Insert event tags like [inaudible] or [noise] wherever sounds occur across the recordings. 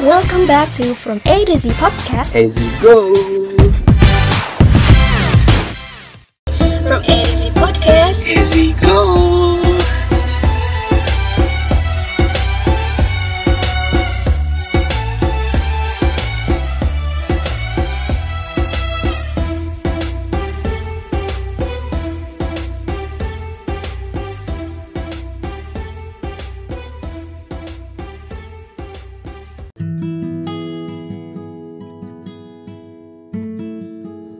Welcome back to From A to Z Podcast. As you go. From A to Z Podcast. As you go.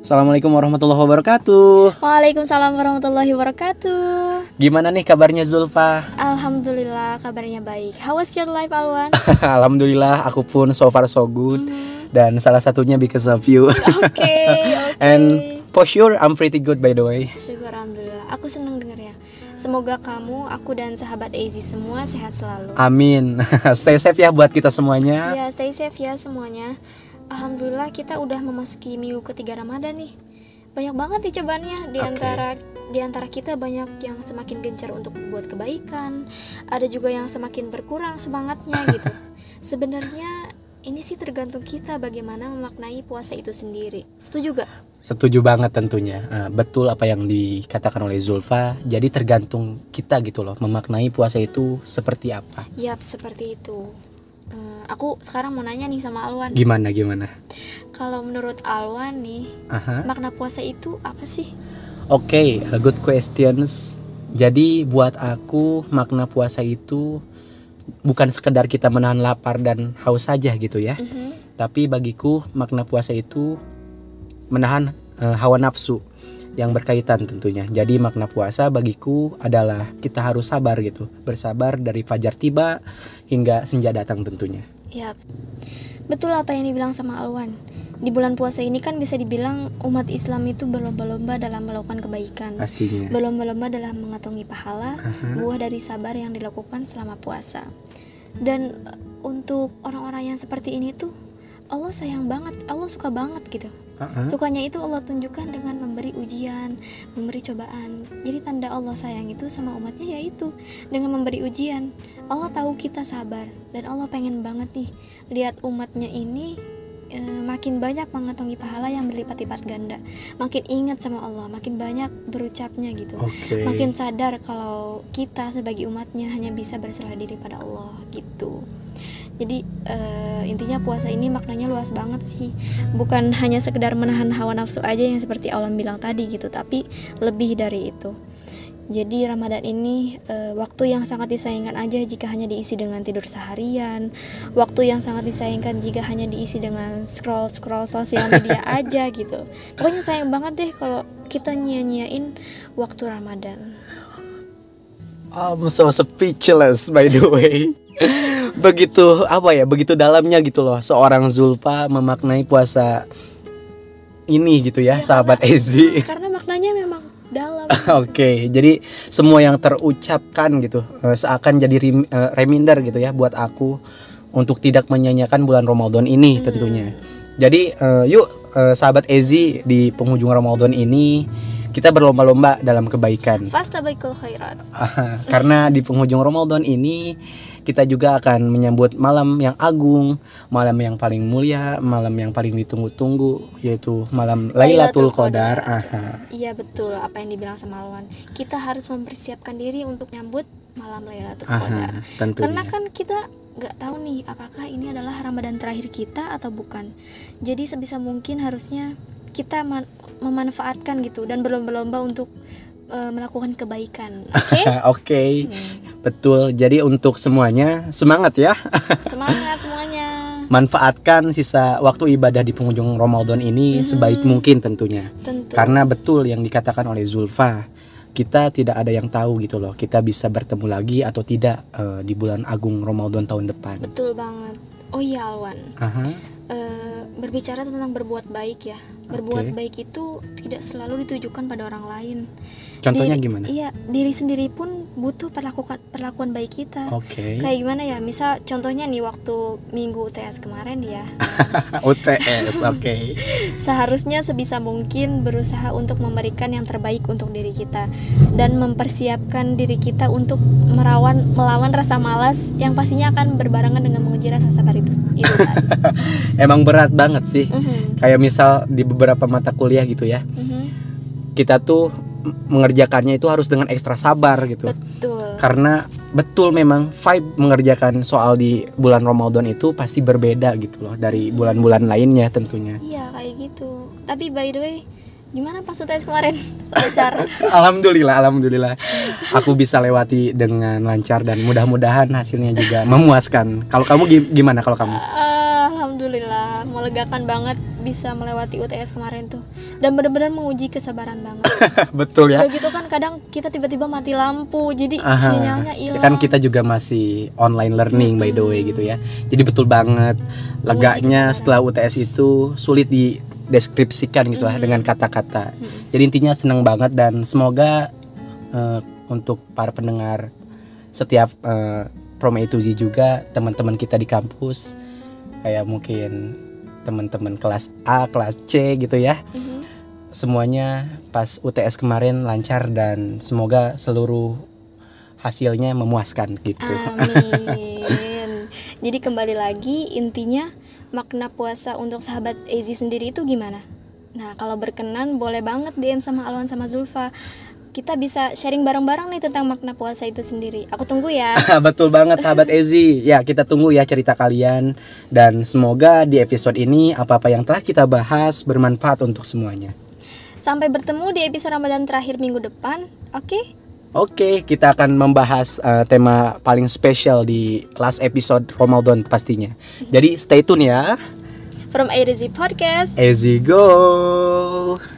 Assalamualaikum warahmatullahi wabarakatuh. Waalaikumsalam warahmatullahi wabarakatuh. Gimana nih kabarnya Zulfa? Alhamdulillah kabarnya baik. How was your life Alwan? [laughs] Alhamdulillah aku pun so far so good dan salah satunya because of you. Oke, [laughs] oke. And for sure I'm pretty good by the way. Syukur alhamdulillah. Aku senang dengarnya. Semoga kamu, aku dan sahabat Ezi semua sehat selalu. Amin. [laughs] Stay safe ya buat kita semuanya. Ya, stay safe ya semuanya. Alhamdulillah kita udah memasuki minggu ketiga Ramadan nih. Banyak banget nih cobaannya di Oke. antara di antara kita banyak yang semakin gencar untuk buat kebaikan, ada juga yang semakin berkurang semangatnya [laughs] gitu. Sebenarnya ini sih tergantung kita bagaimana memaknai puasa itu sendiri. Setuju gak? Setuju banget tentunya. Eh, betul apa yang dikatakan oleh Zulfa. Jadi tergantung kita gitu loh memaknai puasa itu seperti apa. Yap, seperti itu. Eh, aku sekarang mau nanya nih sama Alwan. Gimana gimana? Kalau menurut Alwan nih, Aha. makna puasa itu apa sih? Oke, uh, good questions. Jadi buat aku makna puasa itu bukan sekedar kita menahan lapar dan haus saja gitu ya. Mhm. Tapi bagiku makna puasa itu menahan uh, hawa nafsu yang berkaitan tentunya. Jadi makna puasa bagiku adalah kita harus sabar gitu, bersabar dari fajar tiba hingga senja datang tentunya. Yap. Betul apa yang dibilang sama Alwan. Di bulan puasa ini kan bisa dibilang umat Islam itu berlomba-lomba dalam melakukan kebaikan. Pastinya. Berlomba-lomba dalam mengantongi pahala buah dari sabar yang dilakukan selama puasa. Dan eh, untuk orang-orang yang seperti ini tuh Allah sayang banget, Allah suka banget gitu. Uh-uh. Sukanya itu Allah tunjukkan dengan memberi ujian, memberi cobaan. Jadi tanda Allah sayang itu sama umatnya yaitu dengan memberi ujian. Allah tahu kita sabar dan Allah pengen banget nih lihat umatnya ini eh, makin banyak mengantongi pahala yang berlipat-lipat ganda. Makin ingat sama Allah, makin banyak berucapnya gitu. Oke. Makin sadar kalau kita sebagai umatnya hanya bisa berserah diri pada Allah gitu. Jadi eh, intinya puasa ini maknanya luas banget sih. Bukan hanya sekedar menahan hawa nafsu aja yang seperti Allah bilang tadi gitu, tapi lebih dari itu. Jadi Ramadan ini eh, waktu yang sangat disayangkan aja jika hanya diisi dengan tidur seharian, waktu yang sangat disayangkan jika hanya diisi dengan scroll scroll sosial media [laughs] aja gitu. Pokoknya sayang banget deh kalau kita nyia-nyiain waktu Ramadan. I'm so speechless by the way. [laughs] begitu apa ya? Begitu dalamnya gitu loh seorang Zulfa memaknai puasa ini gitu ya, sahabat Ezi. [laughs] Karena maknanya memang dalam. [laughs] Oke, jadi semua yang terucapkan gitu eh, seakan jadi rem- eh, reminder gitu ya buat aku untuk tidak menyanyiakan bulan Ramadan ini tentunya. Jadi eh, yuk sahabat Ezi di penghujung Ramadan ini kita berlomba-lomba dalam kebaikan. Fastabiqul khairat. Karena di penghujung Ramadan ini kita juga akan menyambut malam yang agung, malam yang paling mulia, malam yang paling ditunggu-tunggu yaitu malam Lailatul Qadar. Aha. Iya betul apa yang dibilang sama Alwan. Kita harus mempersiapkan diri untuk nyambut malam Lailatul Qadar. Karena kan kita nggak tahu nih apakah ini adalah Ramadan terakhir kita atau bukan. Jadi sebisa mungkin harusnya kita man- memanfaatkan gitu dan berlomba-lomba untuk eh, melakukan kebaikan. [laughs] Oke? Oke, betul. Jadi untuk semuanya semangat ya. [laughs] Semangat semuanya. Manfaatkan sisa waktu ibadah di penghujung Ramadan ini sebaik mungkin tentunya. Tentu. Karena betul yang dikatakan oleh Zulfa, kita tidak ada yang tahu gitu loh. Kita bisa bertemu lagi atau tidak eh, di bulan agung Ramadan tahun depan. Betul banget. Oh iya Alwan. Aha. Eh, berbicara tentang berbuat baik ya. Berbuat Oke. baik itu tidak selalu ditujukan pada orang lain. Contohnya Diri- gimana? Iya, diri sendiri pun butuh perlakuan perlakuan baik kita Oke. kayak gimana ya misal contohnya nih waktu minggu UTS kemarin ya [laughs] UTS, oke. [laughs] seharusnya sebisa mungkin berusaha untuk memberikan yang terbaik untuk diri kita dan mempersiapkan diri kita untuk merawan melawan rasa malas yang pastinya akan berbarengan dengan menguji rasa sabar itu itu tadi. [laughs] Emang berat banget sih. Mhm, Kayak misal di beberapa mata kuliah gitu ya. mhm. Kita tuh mengerjakannya itu harus dengan ekstra sabar gitu. betul Karena betul memang vibe mengerjakan soal di bulan Ramadan itu pasti berbeda gitu loh dari bulan-bulan lainnya tentunya. iya kayak gitu tapi by the way gimana pas UTS kemarin [laughs] lancar Alhamdulillah, alhamdulillah. Aku bisa lewati dengan lancar dan mudah-mudahan hasilnya juga memuaskan. Kalau kamu gi- gimana kalau kamu? Ah, Alhamdulillah melegakan banget bisa melewati UTS kemarin tuh dan benar-benar menguji kesabaran banget [laughs] Betul ya. udah gitu kan kadang kita tiba-tiba mati lampu jadi Aha. sinyalnya hilang Kan kita juga masih online learning by the way gitu ya. Jadi betul banget leganya setelah UTS itu sulit dideskripsikan gitu lah dengan kata-kata. Jadi intinya senang banget dan semoga eh, untuk para pendengar setiap eh, Prome A to Z juga teman-teman kita di kampus kayak mungkin teman-teman kelas A, kelas C gitu ya. Mhm. Semuanya pas UTS kemarin lancar dan semoga seluruh hasilnya memuaskan gitu. Amin. [laughs] Jadi kembali lagi intinya makna puasa untuk sahabat Ezi sendiri itu gimana? Nah kalau berkenan boleh banget DM sama Alwan sama Zulfa. Kita bisa sharing bareng-bareng nih tentang makna puasa itu sendiri. Aku tunggu ya. [laughs] Betul banget sahabat Ezi. Ya, kita tunggu ya cerita kalian dan semoga di episode ini apa-apa yang telah kita bahas bermanfaat untuk semuanya. Sampai bertemu di episode Ramadan terakhir minggu depan. Oke? Oke, kita akan membahas eh, tema paling spesial di last episode Ramadan pastinya. Jadi stay tune ya. From A to Z Podcast. Ezi go.